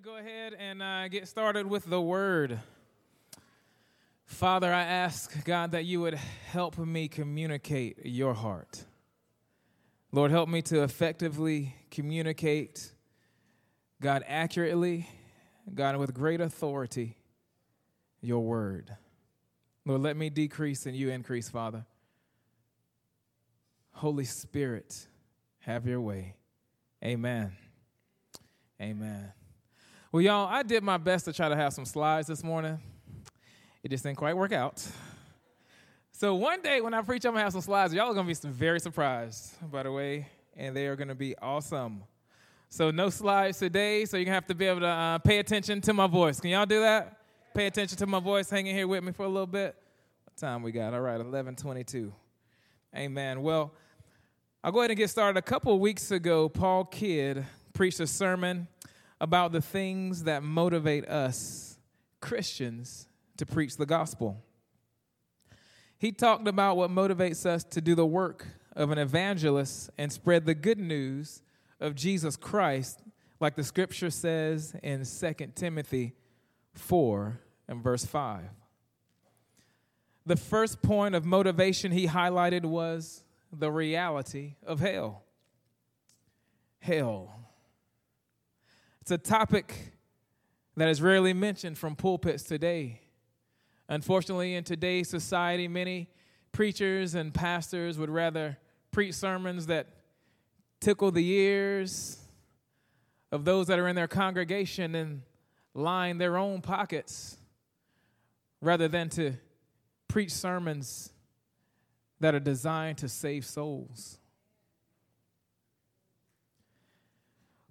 to go ahead and uh, get started with the word. Father, I ask, God, that you would help me communicate your heart. Lord, help me to effectively communicate, God, accurately, God, with great authority, your word. Lord, let me decrease and you increase, Father. Holy Spirit, have your way. Amen. Amen. Well, y'all, I did my best to try to have some slides this morning. It just didn't quite work out. So one day when I preach, I'm gonna have some slides. Y'all are gonna be very surprised, by the way, and they are gonna be awesome. So no slides today, so you're gonna have to be able to uh, pay attention to my voice. Can y'all do that? Pay attention to my voice. Hang in here with me for a little bit. What time we got? All right, 11:22. Amen. Well, I'll go ahead and get started. A couple weeks ago, Paul Kidd preached a sermon about the things that motivate us Christians to preach the gospel. He talked about what motivates us to do the work of an evangelist and spread the good news of Jesus Christ, like the scripture says in 2 Timothy 4 and verse 5. The first point of motivation he highlighted was the reality of hell. Hell. It's a topic that is rarely mentioned from pulpits today. Unfortunately, in today's society, many preachers and pastors would rather preach sermons that tickle the ears of those that are in their congregation and line their own pockets rather than to preach sermons that are designed to save souls.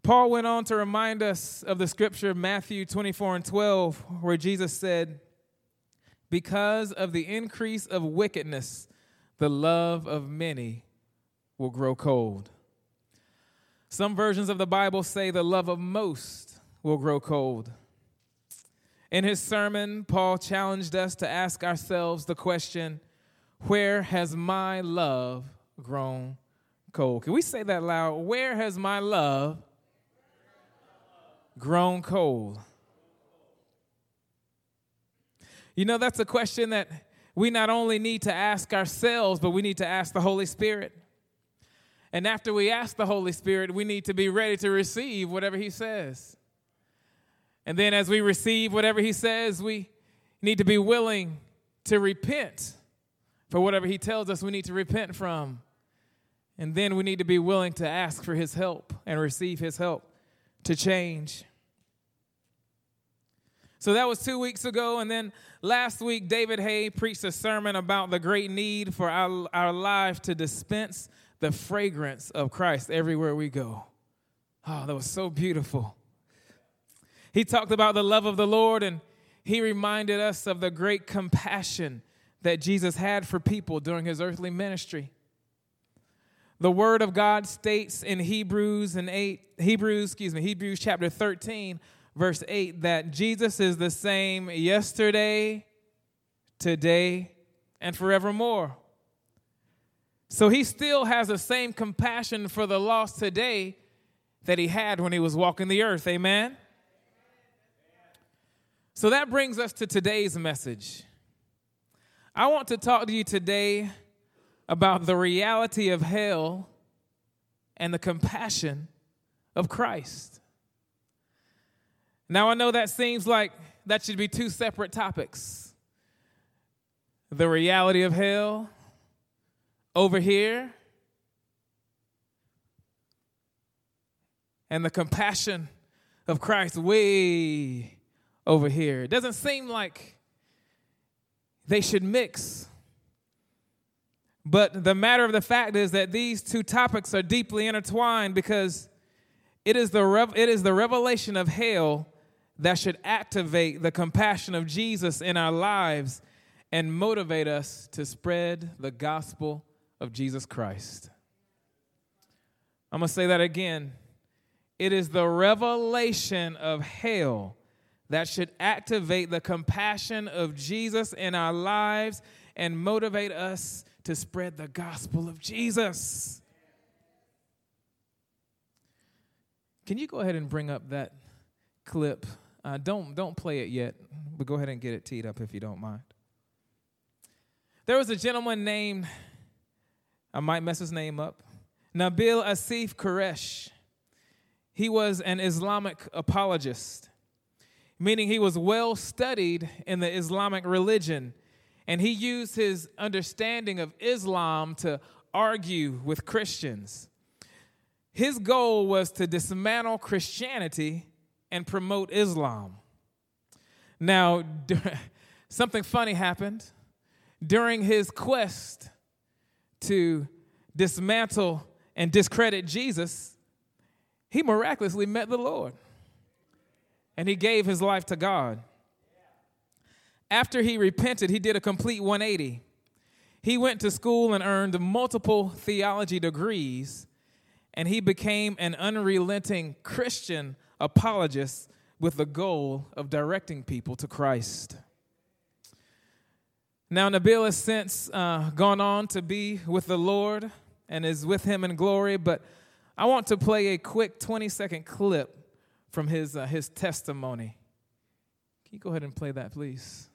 Paul went on to remind us of the scripture, Matthew 24 and 12, where Jesus said, Because of the increase of wickedness, the love of many will grow cold. Some versions of the Bible say the love of most will grow cold. In his sermon, Paul challenged us to ask ourselves the question Where has my love grown cold? Can we say that loud? Where has my love grown cold? You know, that's a question that we not only need to ask ourselves, but we need to ask the Holy Spirit. And after we ask the Holy Spirit, we need to be ready to receive whatever He says. And then as we receive whatever He says, we need to be willing to repent for whatever He tells us we need to repent from. And then we need to be willing to ask for His help and receive His help to change. So that was two weeks ago. And then last week, David Hay preached a sermon about the great need for our, our life to dispense the fragrance of Christ everywhere we go. Oh, that was so beautiful. He talked about the love of the Lord and he reminded us of the great compassion that Jesus had for people during his earthly ministry. The word of God states in Hebrews and 8 Hebrews, excuse me, Hebrews chapter 13 verse 8 that Jesus is the same yesterday, today, and forevermore. So he still has the same compassion for the lost today that he had when he was walking the earth. Amen? So that brings us to today's message. I want to talk to you today about the reality of hell and the compassion of Christ. Now, I know that seems like that should be two separate topics the reality of hell over here, and the compassion of Christ way over here. It doesn't seem like they should mix. But the matter of the fact is that these two topics are deeply intertwined because it is the, rev- it is the revelation of hell that should activate the compassion of Jesus in our lives and motivate us to spread the gospel of Jesus Christ. I'm going to say that again. It is the revelation of hell that should activate the compassion of Jesus in our lives and motivate us to spread the gospel of Jesus. Can you go ahead and bring up that clip. Uh, don't don't play it yet, but go ahead and get it teed up if you don't mind. There was a gentleman named, I might mess his name up, Nabeel Asif Quresh. He was an Islamic apologist, meaning he was well studied in the Islamic religion, and he used his understanding of Islam to argue with Christians. His goal was to dismantle Christianity and promote Islam. Now, something funny happened during his quest to dismantle and discredit Jesus. He miraculously met the Lord and he gave his life to God. After he repented, he did a complete 180. He went to school and earned multiple theology degrees, and he became an unrelenting Christian apologist with the goal of directing people to Christ. Now, Nabeel has since uh, gone on to be with the Lord and is with him in glory, but I want to play a quick 20 second clip from his, uh, his testimony. Can you go ahead and play that, please?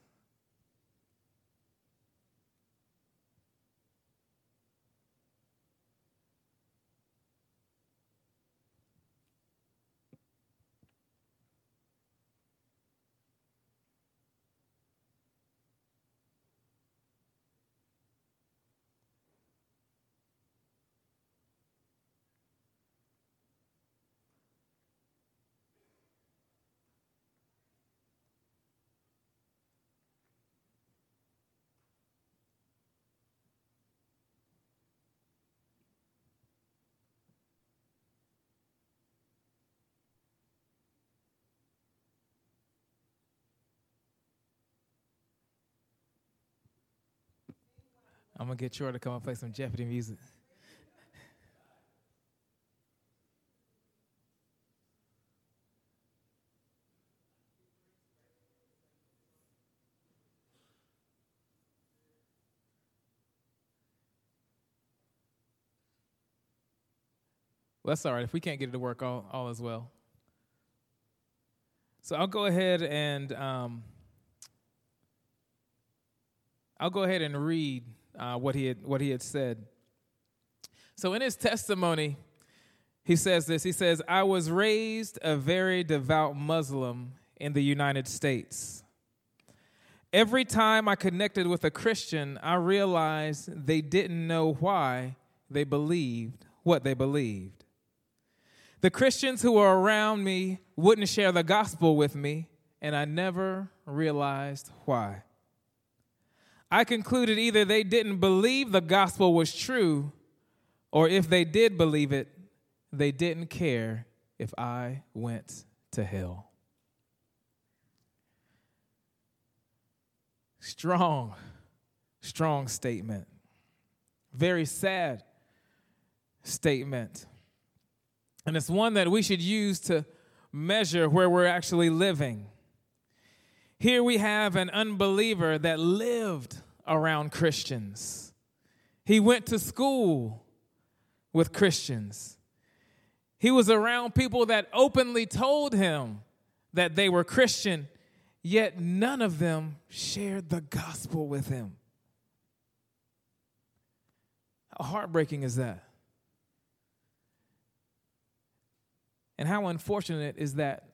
I'm gonna get Troy to come and play some Jeopardy music. Well, that's all right. If we can't get it to work, all, all is well. So I'll go ahead and um, I'll go ahead and read uh, what, he had, what he had said. So in his testimony, he says this He says, I was raised a very devout Muslim in the United States. Every time I connected with a Christian, I realized they didn't know why they believed what they believed. The Christians who were around me wouldn't share the gospel with me, and I never realized why. I concluded either they didn't believe the gospel was true, or if they did believe it, they didn't care if I went to hell. Strong, strong statement. Very sad statement. And it's one that we should use to measure where we're actually living. Here we have an unbeliever that lived around Christians. He went to school with Christians. He was around people that openly told him that they were Christian, yet none of them shared the gospel with him. How heartbreaking is that? And how unfortunate is that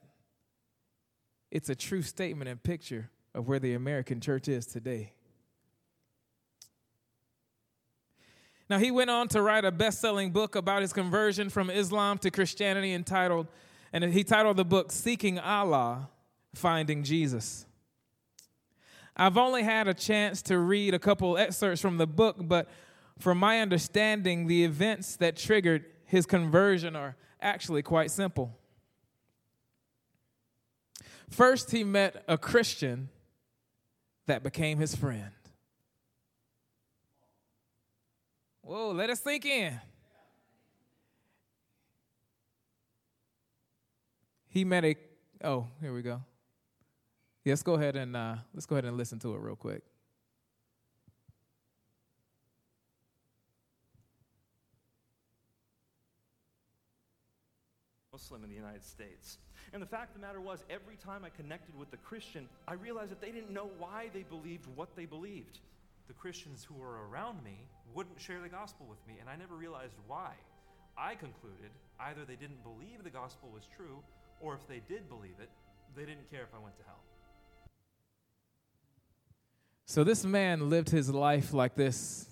it's a true statement and picture of where the American church is today. Now, he went on to write a best selling book about his conversion from Islam to Christianity entitled, and he titled the book Seeking Allah, Finding Jesus. I've only had a chance to read a couple excerpts from the book, but from my understanding, the events that triggered his conversion are actually quite simple. First, he met a Christian that became his friend. Whoa, let us sink in. He met a oh, here we go. Let's go ahead and uh, let's go ahead and listen to it real quick. Muslim in the United States. And the fact of the matter was, every time I connected with the Christian, I realized that they didn't know why they believed what they believed. The Christians who were around me wouldn't share the gospel with me, and I never realized why. I concluded either they didn't believe the gospel was true, or if they did believe it, they didn't care if I went to hell. So this man lived his life like this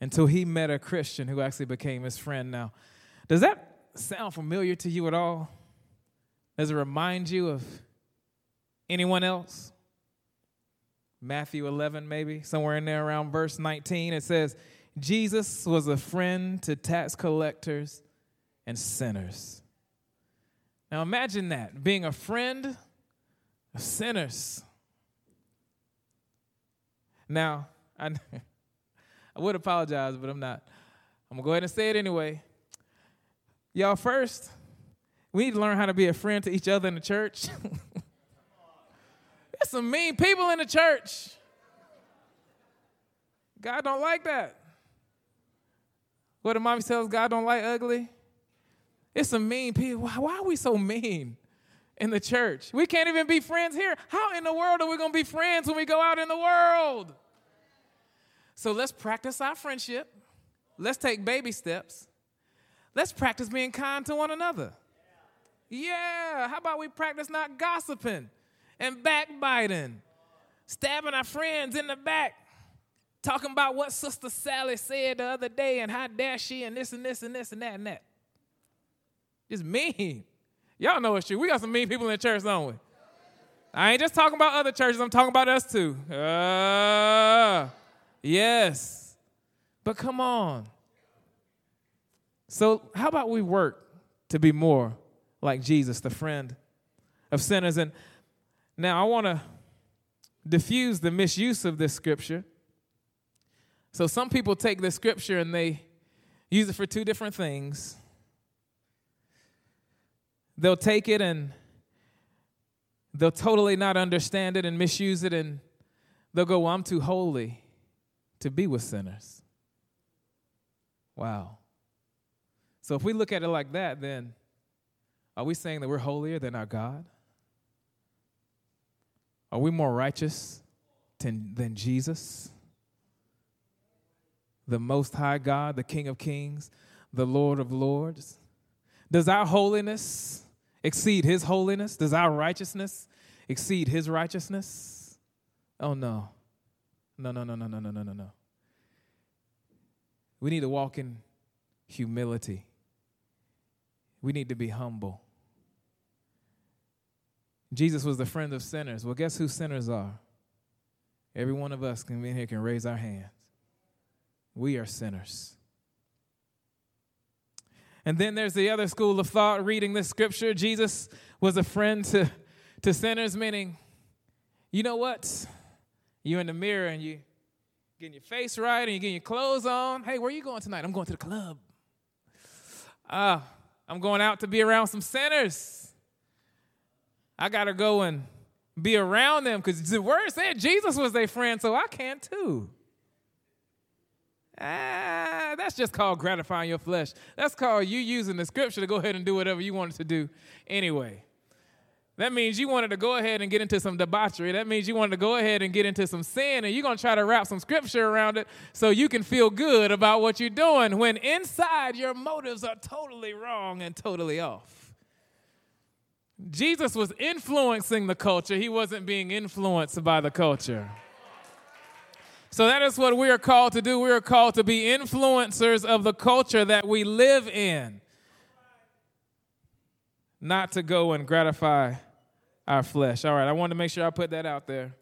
until he met a Christian who actually became his friend. Now, does that sound familiar to you at all? Does it remind you of anyone else? Matthew 11, maybe, somewhere in there around verse 19, it says, Jesus was a friend to tax collectors and sinners. Now imagine that, being a friend of sinners. Now, I, I would apologize, but I'm not. I'm going to go ahead and say it anyway. Y'all, first, we need to learn how to be a friend to each other in the church. There's some mean people in the church. God don't like that. What the mommy tells God don't like ugly? It's some mean people. Why, why are we so mean in the church? We can't even be friends here. How in the world are we going to be friends when we go out in the world? So let's practice our friendship. Let's take baby steps. Let's practice being kind to one another. Yeah, how about we practice not gossiping and backbiting, stabbing our friends in the back, talking about what Sister Sally said the other day and how dare she and this and this and this and that and that. It's mean. Y'all know it's true. We got some mean people in the church, don't we? I ain't just talking about other churches, I'm talking about us too. Uh, Yes. But come on. So, how about we work to be more like Jesus, the friend of sinners? And now I want to diffuse the misuse of this scripture. So, some people take this scripture and they use it for two different things. They'll take it and they'll totally not understand it and misuse it, and they'll go, Well, I'm too holy to be with sinners. Wow. So if we look at it like that, then are we saying that we're holier than our God? Are we more righteous than, than Jesus? The Most High God, the King of Kings, the Lord of Lords? Does our holiness exceed His holiness? Does our righteousness exceed His righteousness? Oh, no. No, no, no, no, no, no, no, no, no. We need to walk in humility. We need to be humble. Jesus was the friend of sinners. Well, guess who sinners are? Every one of us can be in here can raise our hands. We are sinners. And then there's the other school of thought reading this scripture. Jesus was a friend to, to sinners, meaning, you know what? You're in the mirror and you getting your face right and you're getting your clothes on. Hey, where are you going tonight? I'm going to the club. Uh, I'm going out to be around some sinners. I got to go and be around them because the word said Jesus was their friend, so I can too. Ah, that's just called gratifying your flesh. That's called you using the scripture to go ahead and do whatever you wanted to do anyway. That means you wanted to go ahead and get into some debauchery. That means you wanted to go ahead and get into some sin, and you're going to try to wrap some scripture around it so you can feel good about what you're doing when inside your motives are totally wrong and totally off. Jesus was influencing the culture, he wasn't being influenced by the culture. So that is what we are called to do. We are called to be influencers of the culture that we live in, not to go and gratify our flesh. All right, I wanted to make sure I put that out there.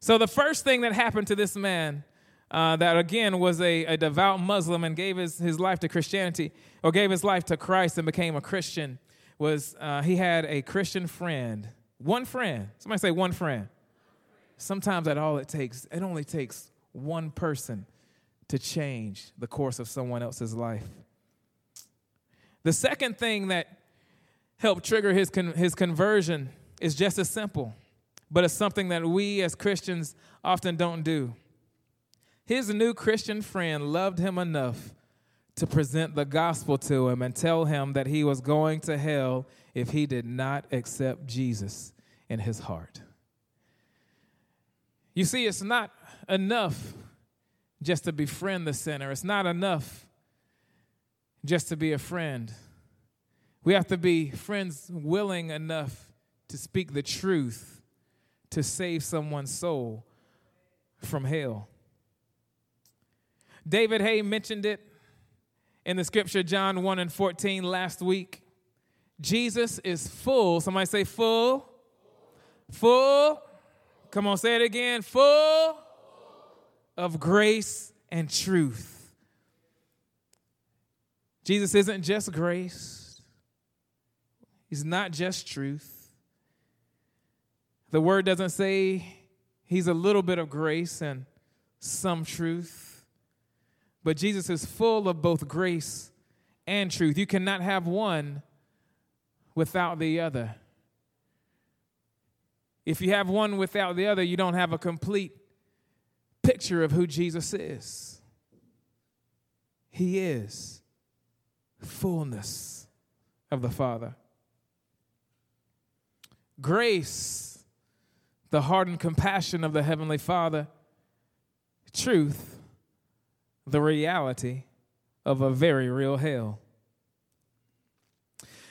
So, the first thing that happened to this man, uh, that again was a, a devout Muslim and gave his, his life to Christianity, or gave his life to Christ and became a Christian, was uh, he had a Christian friend. One friend. Somebody say one friend. Sometimes that all it takes, it only takes one person to change the course of someone else's life. The second thing that helped trigger his, con- his conversion is just as simple, but it's something that we as Christians often don't do. His new Christian friend loved him enough to present the gospel to him and tell him that he was going to hell if he did not accept Jesus in his heart. You see, it's not enough just to befriend the sinner, it's not enough just to be a friend. We have to be friends willing enough to speak the truth to save someone's soul from hell. David Hay mentioned it in the scripture, John 1 and 14, last week. Jesus is full. Somebody say full. Full. Come on, say it again. Full of grace and truth. Jesus isn't just grace, He's not just truth. The word doesn't say He's a little bit of grace and some truth. But Jesus is full of both grace and truth. You cannot have one without the other. If you have one without the other, you don't have a complete picture of who Jesus is. He is fullness of the Father. Grace, the heart and compassion of the Heavenly Father. Truth, the reality of a very real hell.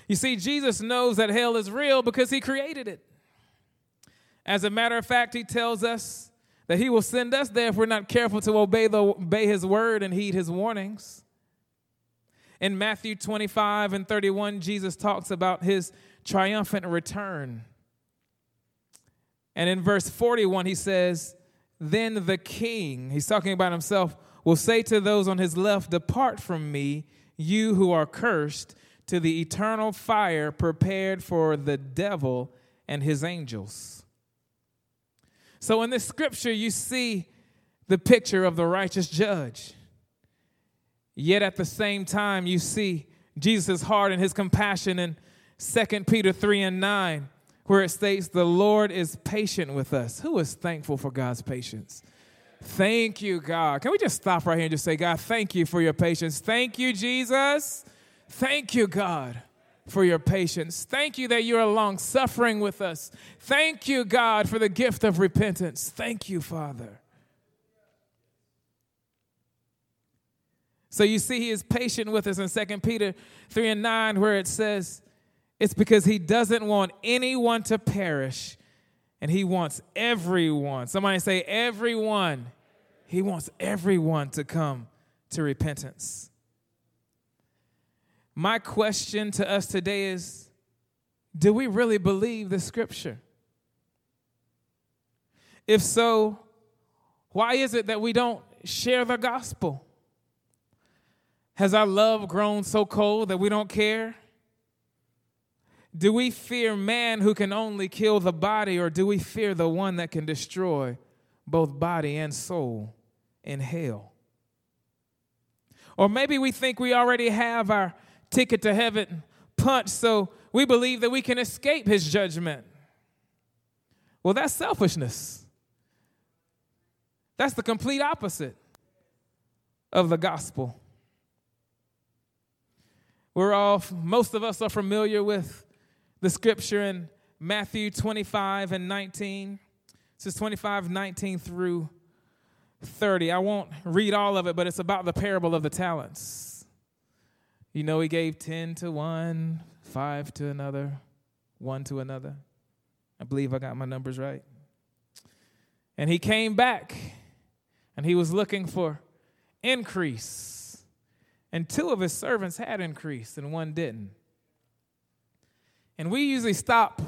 You see, Jesus knows that hell is real because he created it. As a matter of fact, he tells us that he will send us there if we're not careful to obey, the, obey his word and heed his warnings. In Matthew 25 and 31, Jesus talks about his triumphant return. And in verse 41, he says, Then the king, he's talking about himself, will say to those on his left, Depart from me, you who are cursed, to the eternal fire prepared for the devil and his angels. So in this scripture, you see the picture of the righteous judge. Yet at the same time, you see Jesus' heart and his compassion in 2 Peter 3 and 9, where it states, The Lord is patient with us. Who is thankful for God's patience? Thank you, God. Can we just stop right here and just say, God, thank you for your patience? Thank you, Jesus. Thank you, God for your patience. Thank you that you're long suffering with us. Thank you, God, for the gift of repentance. Thank you, Father. So you see, he is patient with us in 2 Peter 3 and 9, where it says, It's because he doesn't want anyone to perish, and he wants everyone. Somebody say, Everyone. He wants everyone to come to repentance. My question to us today is do we really believe the scripture? If so, why is it that we don't share the gospel? Has our love grown so cold that we don't care? Do we fear man who can only kill the body, or do we fear the one that can destroy both body and soul in hell? Or maybe we think we already have our ticket to heaven punch, so we believe that we can escape his judgment. Well, that's selfishness. That's the complete opposite of the gospel. We're all, most of us are familiar with the scripture in Matthew 25 and 19. This is 25, 19 through 30. I won't read all of it, but it's about the parable of the talents. You know, he gave 10 to one, five to another, one to another. I believe I got my numbers right. And he came back and he was looking for increase. And two of his servants had increased and one didn't. And we usually stop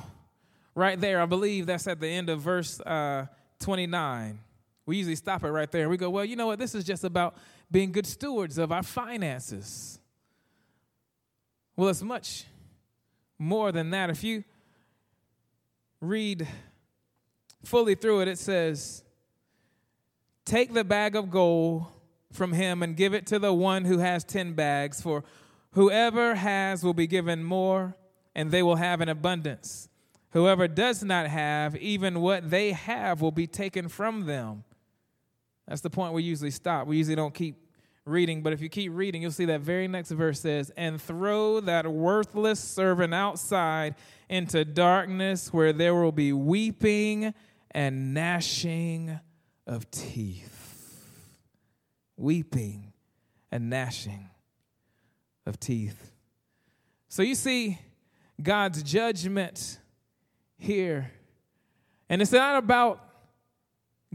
right there. I believe that's at the end of verse uh, 29. We usually stop it right there. And we go, well, you know what? This is just about being good stewards of our finances. Well, it's much more than that. If you read fully through it, it says, Take the bag of gold from him and give it to the one who has 10 bags, for whoever has will be given more, and they will have an abundance. Whoever does not have, even what they have will be taken from them. That's the point we usually stop. We usually don't keep reading, but if you keep reading, you'll see that very next verse says, And throw that worthless servant outside into darkness where there will be weeping and gnashing of teeth. Weeping and gnashing of teeth. So you see God's judgment here. And it's not about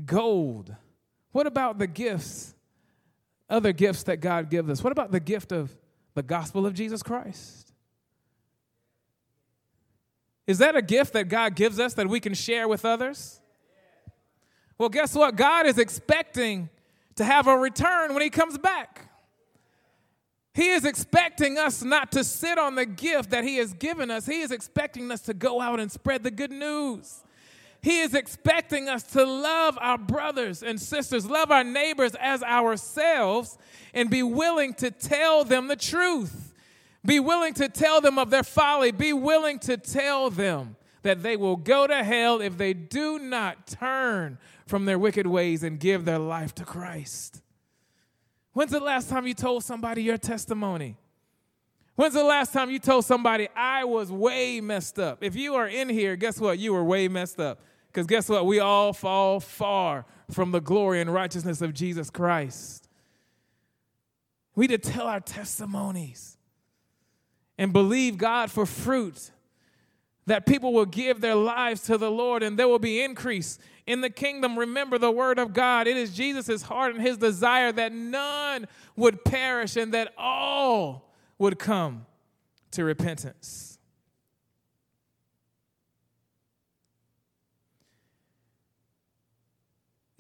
gold. What about the gifts, other gifts that God gives us? What about the gift of the gospel of Jesus Christ? Is that a gift that God gives us that we can share with others? Well, guess what? God is expecting to have a return when He comes back. He is expecting us not to sit on the gift that He has given us. He is expecting us to go out and spread the good news. He is expecting us to love our brothers and sisters, love our neighbors as ourselves, and be willing to tell them the truth. Be willing to tell them of their folly. Be willing to tell them that they will go to hell if they do not turn from their wicked ways and give their life to Christ. When's the last time you told somebody your testimony? When's the last time you told somebody, I was way messed up? If you are in here, guess what? You were way messed up. Because guess what? We all fall far from the glory and righteousness of Jesus Christ. We need to tell our testimonies and believe God for fruit that people will give their lives to the Lord and there will be increase in the kingdom. Remember the word of God. It is Jesus' heart and his desire that none would perish and that all would come to repentance.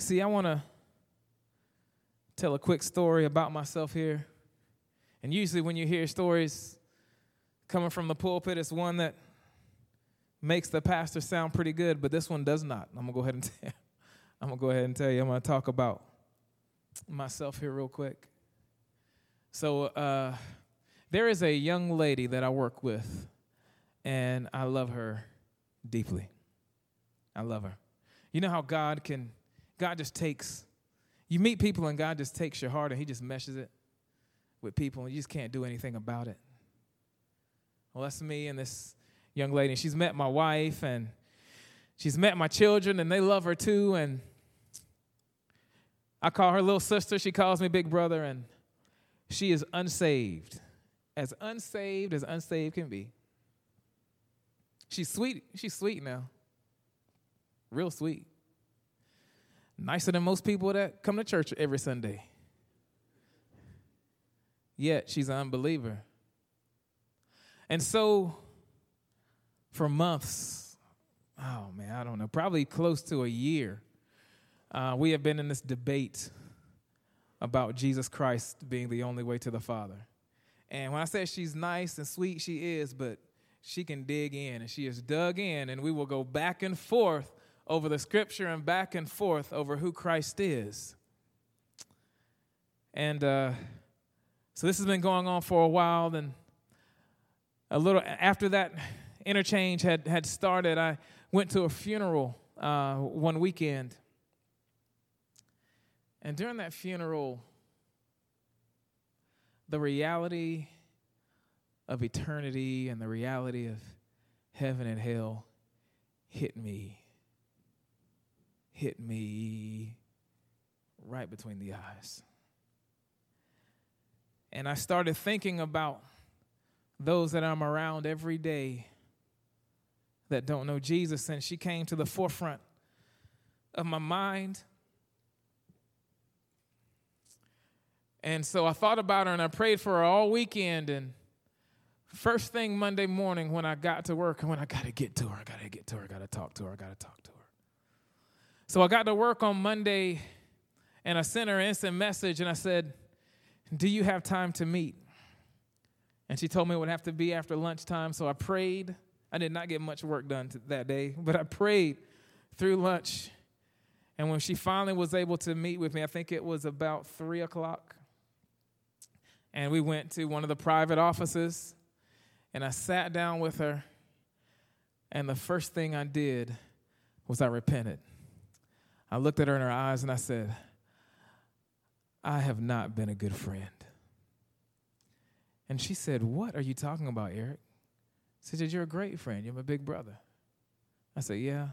See, I want to tell a quick story about myself here. And usually, when you hear stories coming from the pulpit, it's one that makes the pastor sound pretty good, but this one does not. I'm gonna go ahead and tell. I'm gonna go ahead and tell you. I'm gonna talk about myself here real quick. So uh, there is a young lady that I work with, and I love her deeply. I love her. You know how God can, God just takes, you meet people and God just takes your heart and He just meshes it with people, and you just can't do anything about it. Well, that's me and this young lady. She's met my wife and she's met my children, and they love her too. And I call her little sister. She calls me big brother, and she is unsaved, as unsaved as unsaved can be. She's sweet. She's sweet now, real sweet. Nicer than most people that come to church every Sunday. Yet she's an unbeliever. And so for months. Oh man, I don't know, probably close to a year. Uh, we have been in this debate about Jesus Christ being the only way to the Father. And when I say she's nice and sweet, she is, but she can dig in, and she is dug in, and we will go back and forth over the scripture and back and forth over who Christ is. And uh, so this has been going on for a while, and a little after that interchange had, had started, I went to a funeral uh, one weekend. And during that funeral, the reality of eternity and the reality of heaven and hell hit me. Hit me right between the eyes. And I started thinking about those that I'm around every day that don't know Jesus, and she came to the forefront of my mind. And so I thought about her and I prayed for her all weekend. And first thing Monday morning when I got to work, and when I got to get to her, I got to get to her, I got to talk to her, I got to talk to her. So I got to work on Monday and I sent her an instant message and I said, Do you have time to meet? And she told me it would have to be after lunchtime. So I prayed I did not get much work done that day, but I prayed through lunch. And when she finally was able to meet with me, I think it was about three o'clock. And we went to one of the private offices, and I sat down with her. And the first thing I did was I repented. I looked at her in her eyes and I said, I have not been a good friend. And she said, What are you talking about, Eric? She said, You're a great friend. You're my big brother. I said, Yeah.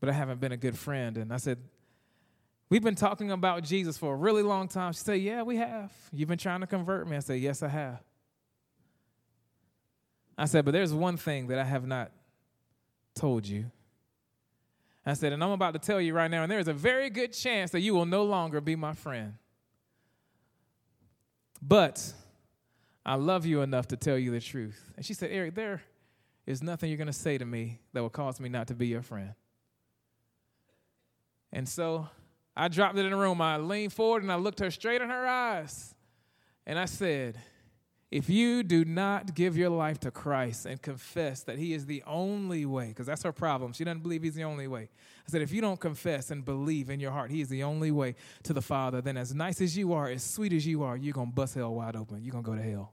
But I haven't been a good friend. And I said, We've been talking about Jesus for a really long time. She said, Yeah, we have. You've been trying to convert me. I said, Yes, I have. I said, But there's one thing that I have not told you. I said, And I'm about to tell you right now, and there is a very good chance that you will no longer be my friend. But I love you enough to tell you the truth. And she said, Eric, there is nothing you're going to say to me that will cause me not to be your friend. And so I dropped it in the room. I leaned forward and I looked her straight in her eyes. And I said, if you do not give your life to Christ and confess that He is the only way, because that's her problem, she doesn't believe He's the only way. I said, if you don't confess and believe in your heart He is the only way to the Father, then as nice as you are, as sweet as you are, you're going to bust hell wide open. You're going to go to hell.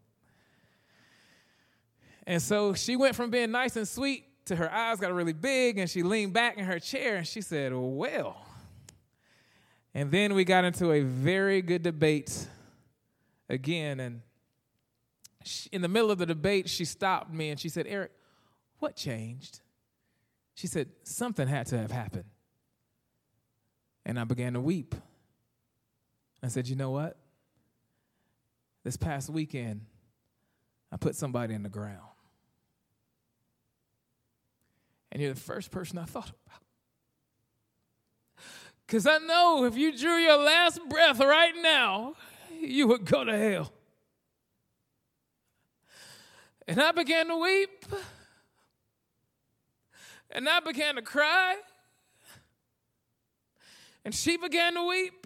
And so she went from being nice and sweet to her eyes got really big, and she leaned back in her chair and she said, Well. And then we got into a very good debate again, and she, in the middle of the debate, she stopped me and she said, Eric, what changed? She said, Something had to have happened. And I began to weep. I said, You know what? This past weekend, I put somebody in the ground. And you're the first person I thought about. Because I know if you drew your last breath right now, you would go to hell. And I began to weep. And I began to cry. And she began to weep.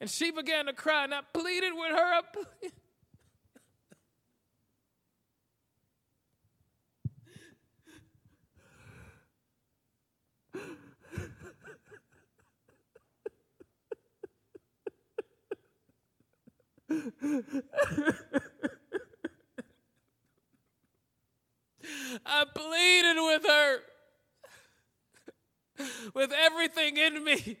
And she began to cry. And I pleaded with her. I pleaded. I pleaded with her with everything in me.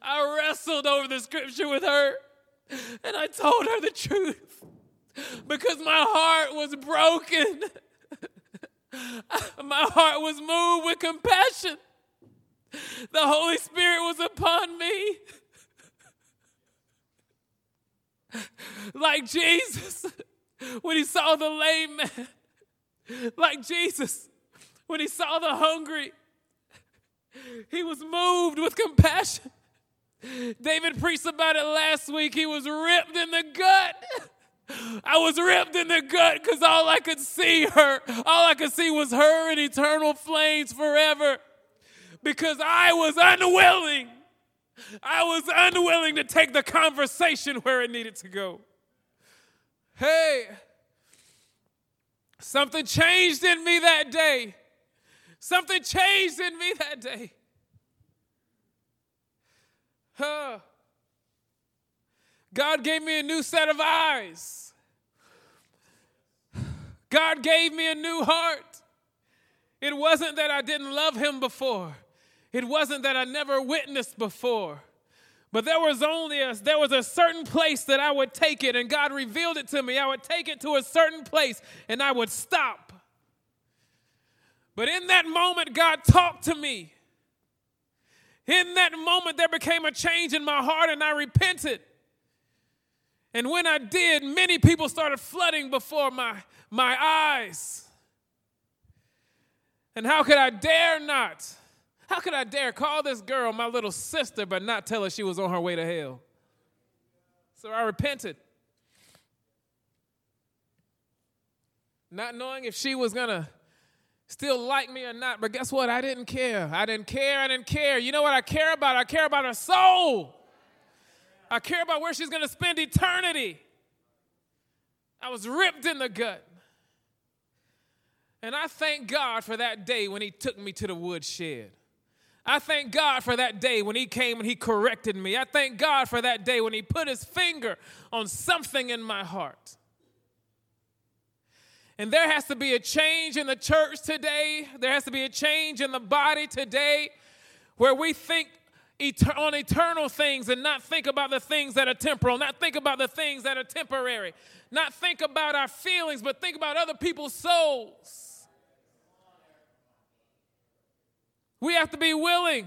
I wrestled over the scripture with her and I told her the truth because my heart was broken. my heart was moved with compassion. The Holy Spirit was upon me. like Jesus when he saw the lame man, like Jesus when he saw the hungry. He was moved with compassion. David preached about it last week. He was ripped in the gut. I was ripped in the gut because all I could see her, all I could see was her in eternal flames forever. Because I was unwilling. I was unwilling to take the conversation where it needed to go. Hey, something changed in me that day. Something changed in me that day. Huh. God gave me a new set of eyes. God gave me a new heart. It wasn't that I didn't love Him before, it wasn't that I never witnessed before. But there was only a, there was a certain place that I would take it, and God revealed it to me. I would take it to a certain place and I would stop. But in that moment, God talked to me. In that moment, there became a change in my heart, and I repented. And when I did, many people started flooding before my, my eyes. And how could I dare not? How could I dare call this girl my little sister but not tell her she was on her way to hell? So I repented. Not knowing if she was going to still like me or not, but guess what? I didn't care. I didn't care. I didn't care. You know what I care about? I care about her soul. I care about where she's going to spend eternity. I was ripped in the gut. And I thank God for that day when He took me to the woodshed. I thank God for that day when He came and He corrected me. I thank God for that day when He put His finger on something in my heart. And there has to be a change in the church today. There has to be a change in the body today where we think on eternal things and not think about the things that are temporal, not think about the things that are temporary, not think about our feelings, but think about other people's souls. We have to be willing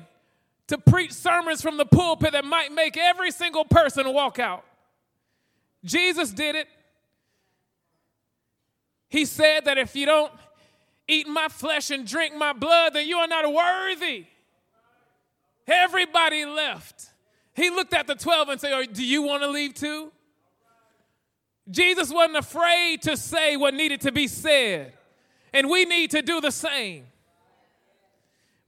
to preach sermons from the pulpit that might make every single person walk out. Jesus did it. He said that if you don't eat my flesh and drink my blood, then you are not worthy. Everybody left. He looked at the 12 and said, oh, Do you want to leave too? Jesus wasn't afraid to say what needed to be said. And we need to do the same.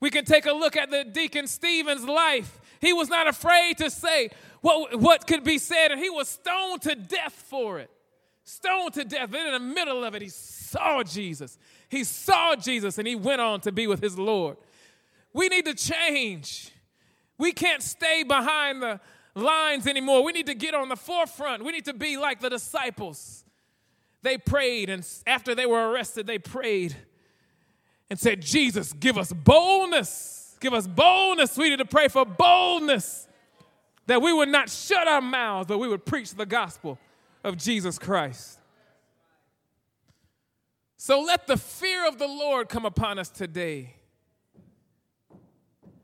We can take a look at the deacon Stephen's life. He was not afraid to say what, what could be said, and he was stoned to death for it. Stoned to death. And in the middle of it, he saw Jesus. He saw Jesus, and he went on to be with his Lord. We need to change. We can't stay behind the lines anymore. We need to get on the forefront. We need to be like the disciples. They prayed, and after they were arrested, they prayed and said, Jesus, give us boldness. Give us boldness. We need to pray for boldness that we would not shut our mouths, but we would preach the gospel of Jesus Christ. So let the fear of the Lord come upon us today.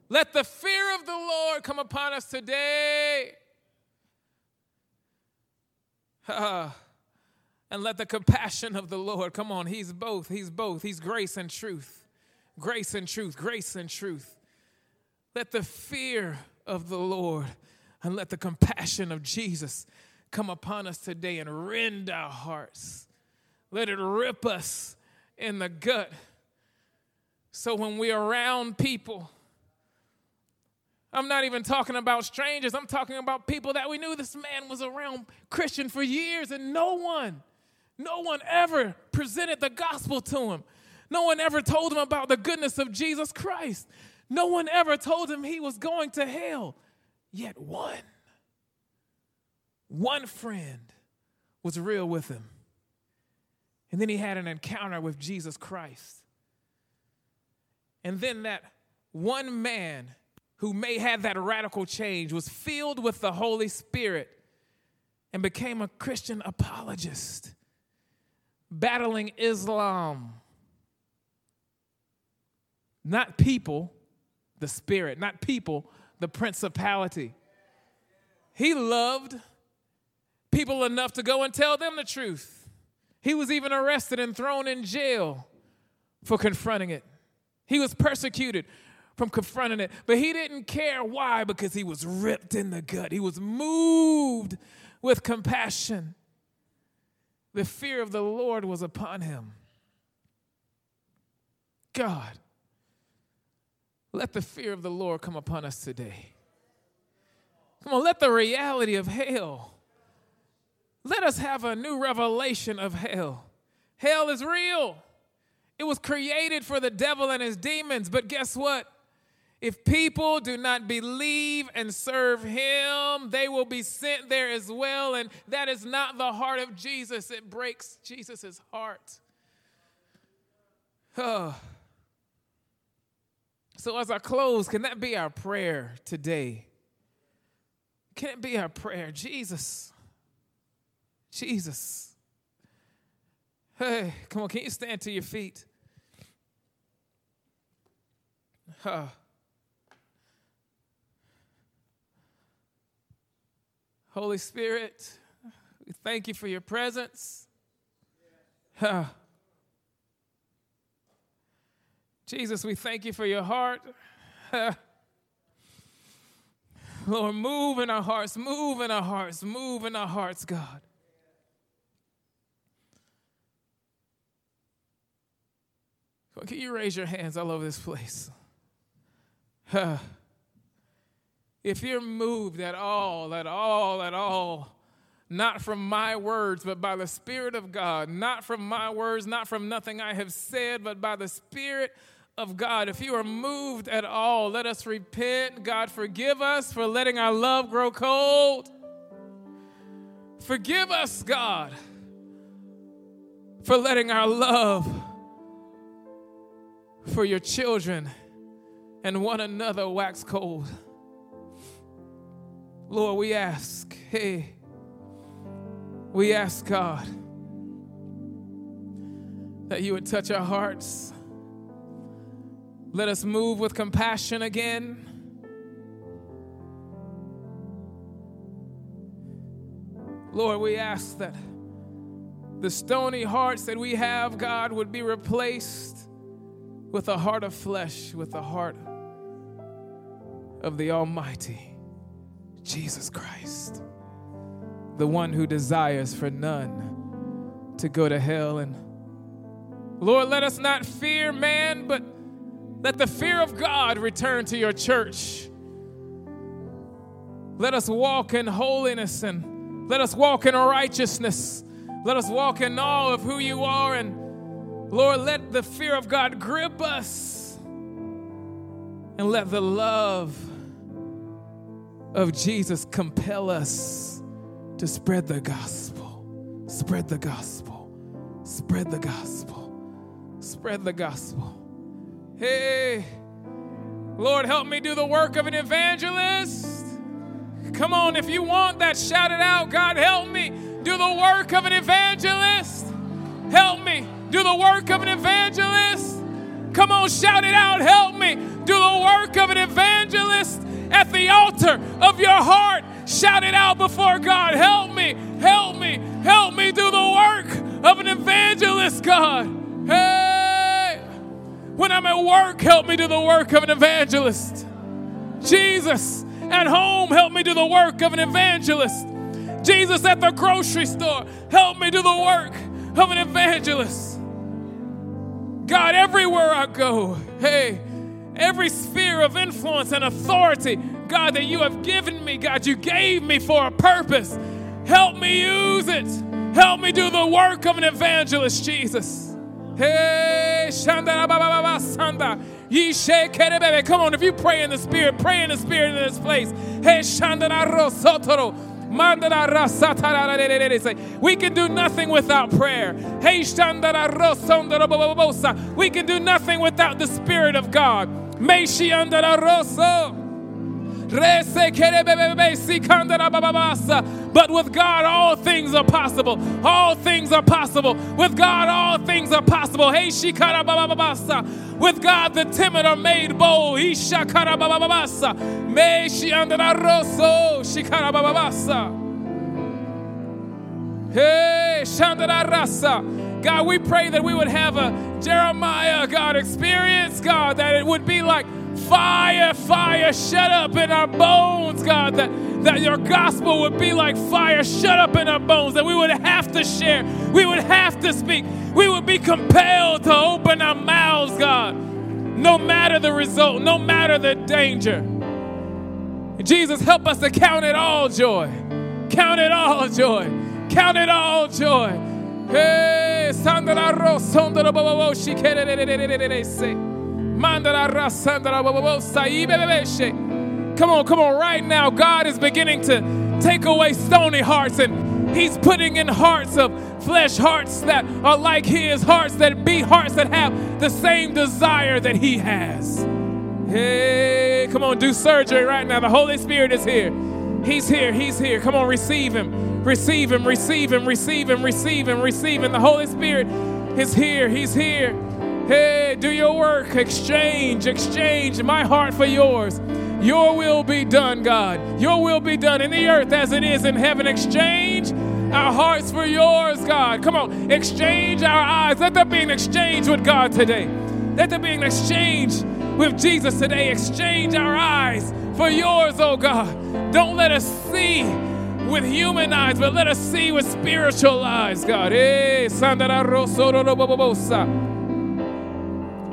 Let the fear of the Lord come upon us today. Ah. And let the compassion of the Lord come on. He's both. He's both. He's grace and truth. Grace and truth. Grace and truth. Let the fear of the Lord and let the compassion of Jesus come upon us today and rend our hearts. Let it rip us in the gut. So when we're around people, I'm not even talking about strangers, I'm talking about people that we knew this man was around Christian for years and no one no one ever presented the gospel to him. No one ever told him about the goodness of Jesus Christ. No one ever told him he was going to hell. Yet one, one friend was real with him. And then he had an encounter with Jesus Christ. And then that one man who may have that radical change was filled with the Holy Spirit and became a Christian apologist battling Islam. Not people, the spirit, not people, the principality. He loved people enough to go and tell them the truth. He was even arrested and thrown in jail for confronting it. He was persecuted from confronting it, but he didn't care why because he was ripped in the gut. He was moved with compassion the fear of the Lord was upon him. God, let the fear of the Lord come upon us today. Come on, let the reality of hell, let us have a new revelation of hell. Hell is real. It was created for the devil and his demons, but guess what? If people do not believe and serve him, they will be sent there as well. And that is not the heart of Jesus. It breaks Jesus' heart. Oh. So, as I close, can that be our prayer today? Can it be our prayer? Jesus. Jesus. Hey, come on, can you stand to your feet? Huh. Holy Spirit, we thank you for your presence. Jesus, we thank you for your heart. Lord, move in our hearts, move in our hearts, move in our hearts, God. Can you raise your hands all over this place? If you're moved at all, at all, at all, not from my words, but by the Spirit of God, not from my words, not from nothing I have said, but by the Spirit of God. If you are moved at all, let us repent. God, forgive us for letting our love grow cold. Forgive us, God, for letting our love for your children and one another wax cold. Lord, we ask, hey, we ask God that you would touch our hearts. Let us move with compassion again. Lord, we ask that the stony hearts that we have, God, would be replaced with a heart of flesh, with the heart of the Almighty, Jesus Christ, the one who desires for none to go to hell. And Lord, let us not fear man, but let the fear of God return to your church. Let us walk in holiness and let us walk in righteousness. Let us walk in awe of who you are. And Lord, let the fear of God grip us and let the love of Jesus compel us to spread the gospel. Spread the gospel. Spread the gospel. Spread the gospel. Hey, Lord, help me do the work of an evangelist. Come on, if you want that, shout it out. God, help me do the work of an evangelist. Help me do the work of an evangelist. Come on, shout it out. Help me do the work of an evangelist at the altar of your heart. Shout it out before God. Help me, help me, help me do the work of an evangelist, God. Hey, when I'm at work, help me do the work of an evangelist. Jesus, at home, help me do the work of an evangelist. Jesus, at the grocery store, help me do the work of an evangelist. God, everywhere I go, hey, every sphere of influence and authority, God, that you have given me, God, you gave me for a purpose. Help me use it. Help me do the work of an evangelist, Jesus. Hey, Shanda Sanda. Come on, if you pray in the spirit, pray in the spirit in this place. Hey, Shanda. We can do nothing without prayer. We can do nothing without the Spirit of God. But with God, all things are possible. All things are possible. With God, all things are possible. Hey. With God, the timid are made bold. Hey, shandara rasa. God, we pray that we would have a Jeremiah, God, experience, God, that it would be like fire, fire, shut up in our bones, God, that, that your gospel would be like fire, shut up in our bones, that we would have to share, we would have to speak, we would be compelled to open our mouths, God, no matter the result, no matter the danger. Jesus, help us to count it all joy. Count it all joy. Count it all joy. Hey, Sandra Rosondra Bobo Come on, come on, right now, God is beginning to take away stony hearts and He's putting in hearts of flesh, hearts that are like His, hearts that be hearts that have the same desire that He has. Hey, come on, do surgery right now. The Holy Spirit is here. He's here, He's here. Come on, receive Him, receive Him, receive Him, receive Him, receive Him, receive Him. The Holy Spirit is here, He's here. Hey, do your work. Exchange, exchange my heart for yours. Your will be done, God. Your will be done in the earth as it is in heaven. Exchange our hearts for yours, God. Come on, exchange our eyes. Let there be an exchange with God today. Let there be an exchange with Jesus today. Exchange our eyes for yours, oh God. Don't let us see with human eyes, but let us see with spiritual eyes, God.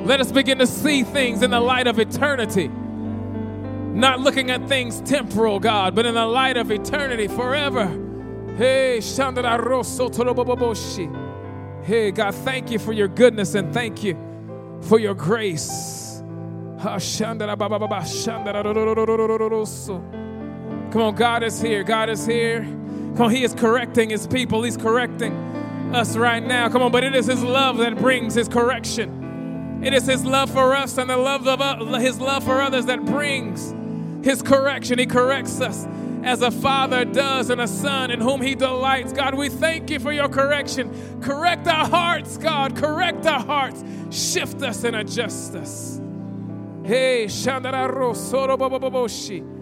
Let us begin to see things in the light of eternity. Not looking at things temporal, God, but in the light of eternity forever. Hey, Hey, God, thank you for your goodness and thank you for your grace. Come on, God is here. God is here. Come on, He is correcting His people. He's correcting us right now. Come on, but it is His love that brings His correction. It is His love for us and the love of uh, His love for others that brings His correction. He corrects us as a father does in a son in whom he delights. God, we thank you for your correction. Correct our hearts, God. Correct our hearts. Shift us and adjust us. Hey, Shandararo Kerererereshi.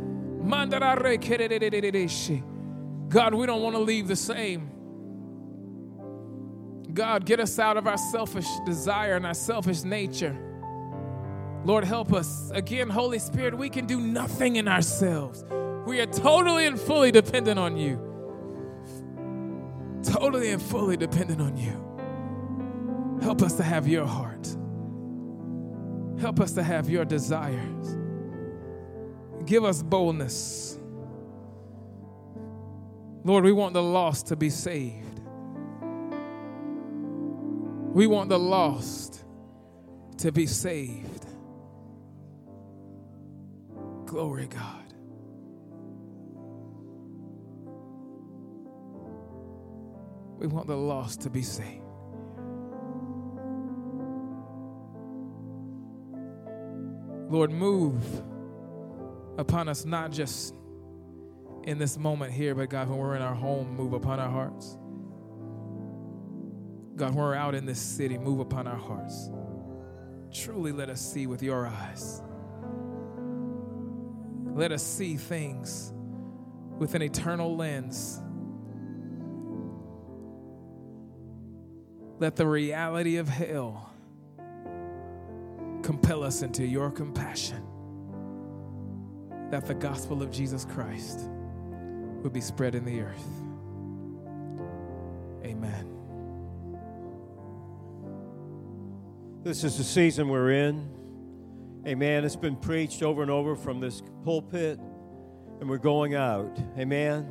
God, we don't want to leave the same. God, get us out of our selfish desire and our selfish nature. Lord, help us. Again, Holy Spirit, we can do nothing in ourselves. We are totally and fully dependent on you. Totally and fully dependent on you. Help us to have your heart. Help us to have your desires. Give us boldness. Lord, we want the lost to be saved. We want the lost to be saved. Glory, God. We want the lost to be saved. Lord, move upon us, not just in this moment here, but God, when we're in our home, move upon our hearts. God, when we're out in this city, move upon our hearts. Truly let us see with your eyes. Let us see things with an eternal lens. Let the reality of hell compel us into your compassion. That the gospel of Jesus Christ would be spread in the earth. Amen. This is the season we're in. Amen. It's been preached over and over from this pulpit, and we're going out. Amen.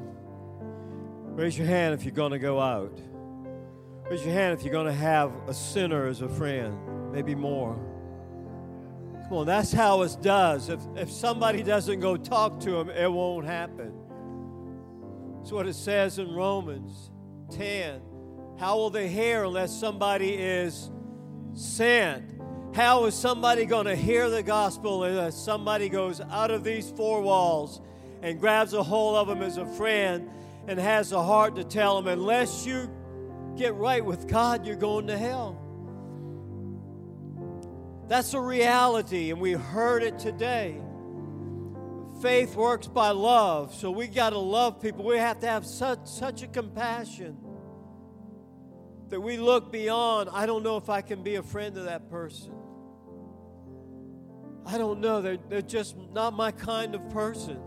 Raise your hand if you're going to go out. Raise your hand if you're going to have a sinner as a friend, maybe more. Come on, that's how it does. If, if somebody doesn't go talk to him, it won't happen. That's what it says in Romans 10. How will they hear unless somebody is sent? How is somebody going to hear the gospel unless somebody goes out of these four walls and grabs a hold of them as a friend and has a heart to tell them, unless you get right with God, you're going to hell? That's a reality, and we heard it today. Faith works by love, so we got to love people. We have to have such, such a compassion that we look beyond. I don't know if I can be a friend to that person. I don't know. They're, they're just not my kind of person.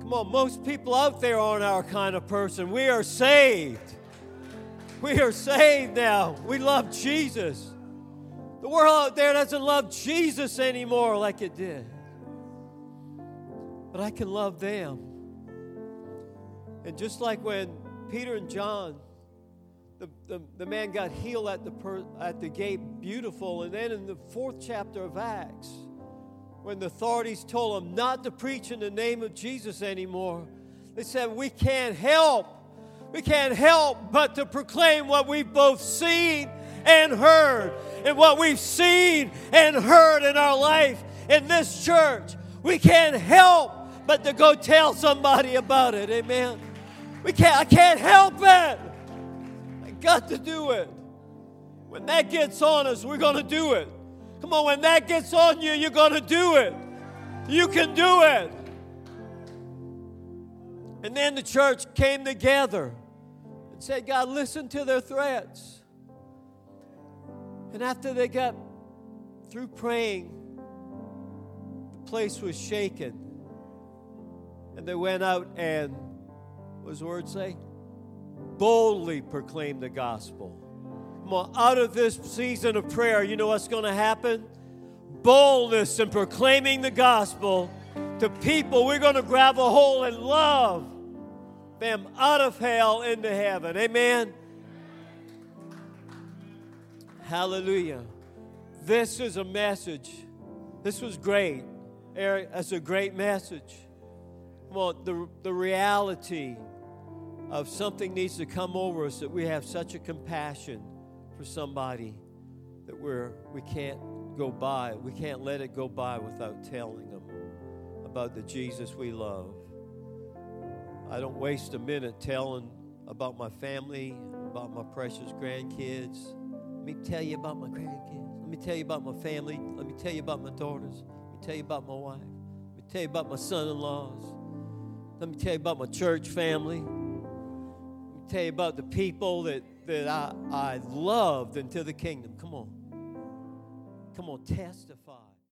Come on, most people out there aren't our kind of person. We are saved. We are saved now. We love Jesus. The world out there doesn't love Jesus anymore like it did. But I can love them. And just like when Peter and John, the, the, the man got healed at the, per, at the gate, beautiful. And then in the fourth chapter of Acts, when the authorities told them not to preach in the name of Jesus anymore, they said, We can't help. We can't help but to proclaim what we've both seen and heard and what we've seen and heard in our life in this church. We can't help but to go tell somebody about it. Amen. We can't, I can't help it. I got to do it. When that gets on us, we're going to do it. Come on, when that gets on you, you're going to do it. You can do it. And then the church came together and said, God, listen to their threats. And after they got through praying, the place was shaken. And they went out and, what does the word say? Boldly proclaimed the gospel. Come on, out of this season of prayer, you know what's going to happen? Boldness in proclaiming the gospel to people. We're going to grab a hold and love them out of hell into heaven. Amen. Hallelujah. This is a message. This was great. Eric, that's a great message. On, the, the reality of something needs to come over us that we have such a compassion for somebody that we're we can't go by. We can't let it go by without telling them about the Jesus we love. I don't waste a minute telling about my family, about my precious grandkids. Let me tell you about my grandkids. Let me tell you about my family. Let me tell you about my daughters. Let me tell you about my wife. Let me tell you about my son in laws. Let me tell you about my church family. Let me tell you about the people that, that I, I loved into the kingdom. Come on. Come on, testify.